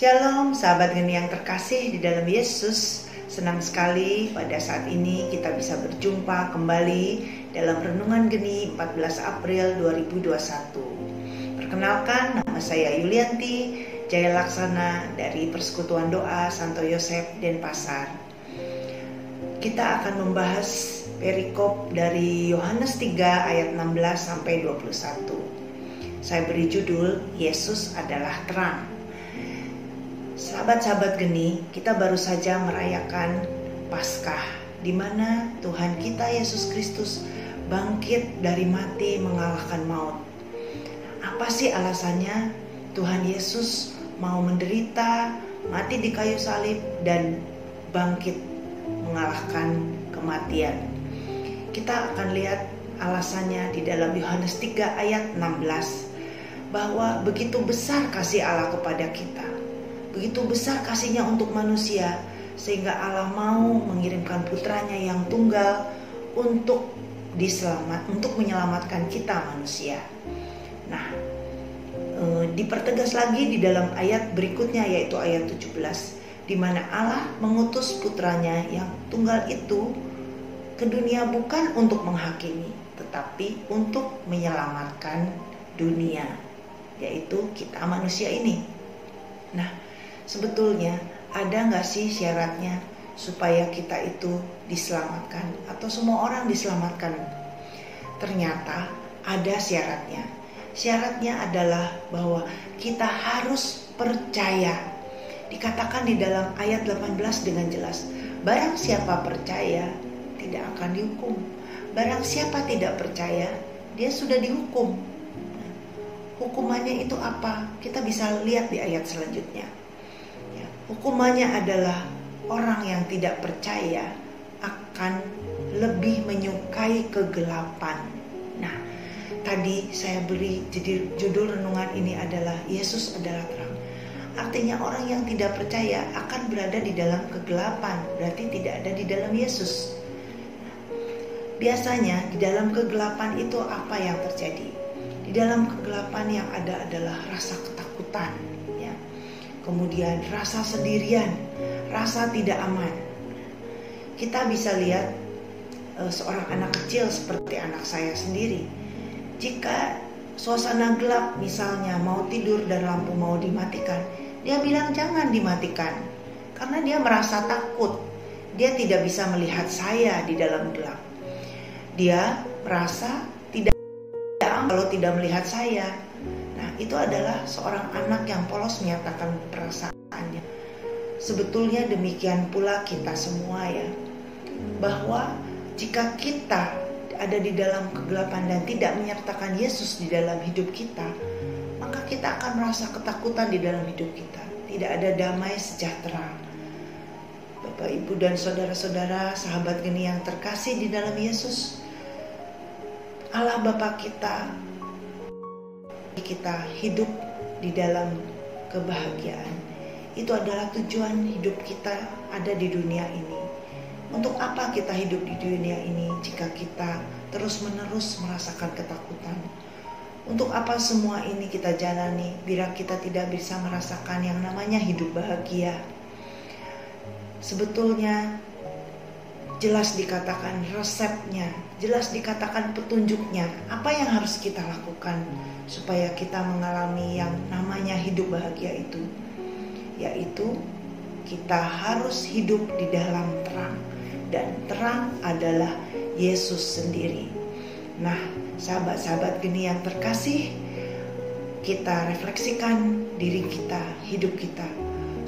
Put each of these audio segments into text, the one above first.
Shalom sahabat geni yang terkasih di dalam Yesus. Senang sekali pada saat ini kita bisa berjumpa kembali dalam Renungan Geni 14 April 2021 Perkenalkan nama saya Yulianti Jaya Laksana dari Persekutuan Doa Santo Yosef Denpasar. Kita akan membahas perikop dari Yohanes 3 ayat 16 sampai 21 Saya beri judul Yesus adalah terang Sahabat-sahabat geni, kita baru saja merayakan Paskah, di mana Tuhan kita Yesus Kristus bangkit dari mati mengalahkan maut. Apa sih alasannya Tuhan Yesus mau menderita, mati di kayu salib, dan bangkit mengalahkan kematian? Kita akan lihat alasannya di dalam Yohanes 3 ayat 16 bahwa begitu besar kasih Allah kepada kita Begitu besar kasihnya untuk manusia sehingga Allah mau mengirimkan putranya yang tunggal untuk diselamat untuk menyelamatkan kita manusia. Nah, e, dipertegas lagi di dalam ayat berikutnya yaitu ayat 17 di mana Allah mengutus putranya yang tunggal itu ke dunia bukan untuk menghakimi tetapi untuk menyelamatkan dunia yaitu kita manusia ini. Nah, sebetulnya ada nggak sih syaratnya supaya kita itu diselamatkan atau semua orang diselamatkan? Ternyata ada syaratnya. Syaratnya adalah bahwa kita harus percaya. Dikatakan di dalam ayat 18 dengan jelas, barang siapa percaya tidak akan dihukum. Barang siapa tidak percaya, dia sudah dihukum. hukumannya itu apa? Kita bisa lihat di ayat selanjutnya. Hukumannya adalah orang yang tidak percaya akan lebih menyukai kegelapan. Nah, tadi saya beri jadi judul renungan ini adalah Yesus adalah terang. Artinya orang yang tidak percaya akan berada di dalam kegelapan, berarti tidak ada di dalam Yesus. Biasanya di dalam kegelapan itu apa yang terjadi? Di dalam kegelapan yang ada adalah rasa ketakutan, kemudian rasa sendirian, rasa tidak aman. Kita bisa lihat uh, seorang anak kecil seperti anak saya sendiri. Jika suasana gelap misalnya mau tidur dan lampu mau dimatikan, dia bilang jangan dimatikan karena dia merasa takut. Dia tidak bisa melihat saya di dalam gelap. Dia merasa tidak kalau tidak melihat saya itu adalah seorang anak yang polos menyatakan perasaannya. Sebetulnya demikian pula kita semua ya. Bahwa jika kita ada di dalam kegelapan dan tidak menyertakan Yesus di dalam hidup kita, maka kita akan merasa ketakutan di dalam hidup kita. Tidak ada damai sejahtera. Bapak, Ibu, dan saudara-saudara, sahabat geni yang terkasih di dalam Yesus, Allah Bapa kita kita hidup di dalam kebahagiaan. Itu adalah tujuan hidup kita ada di dunia ini. Untuk apa kita hidup di dunia ini jika kita terus-menerus merasakan ketakutan? Untuk apa semua ini kita jalani bila kita tidak bisa merasakan yang namanya hidup bahagia? Sebetulnya jelas dikatakan resepnya, jelas dikatakan petunjuknya, apa yang harus kita lakukan supaya kita mengalami yang namanya hidup bahagia itu, yaitu kita harus hidup di dalam terang, dan terang adalah Yesus sendiri. Nah, sahabat-sahabat geni yang terkasih, kita refleksikan diri kita, hidup kita.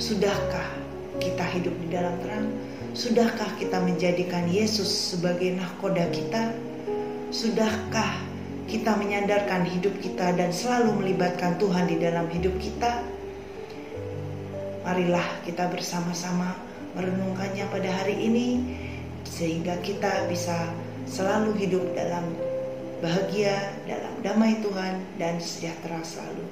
Sudahkah kita hidup di dalam terang? Sudahkah kita menjadikan Yesus sebagai nahkoda kita? Sudahkah kita menyandarkan hidup kita dan selalu melibatkan Tuhan di dalam hidup kita? Marilah kita bersama-sama merenungkannya pada hari ini sehingga kita bisa selalu hidup dalam bahagia, dalam damai Tuhan dan sejahtera selalu.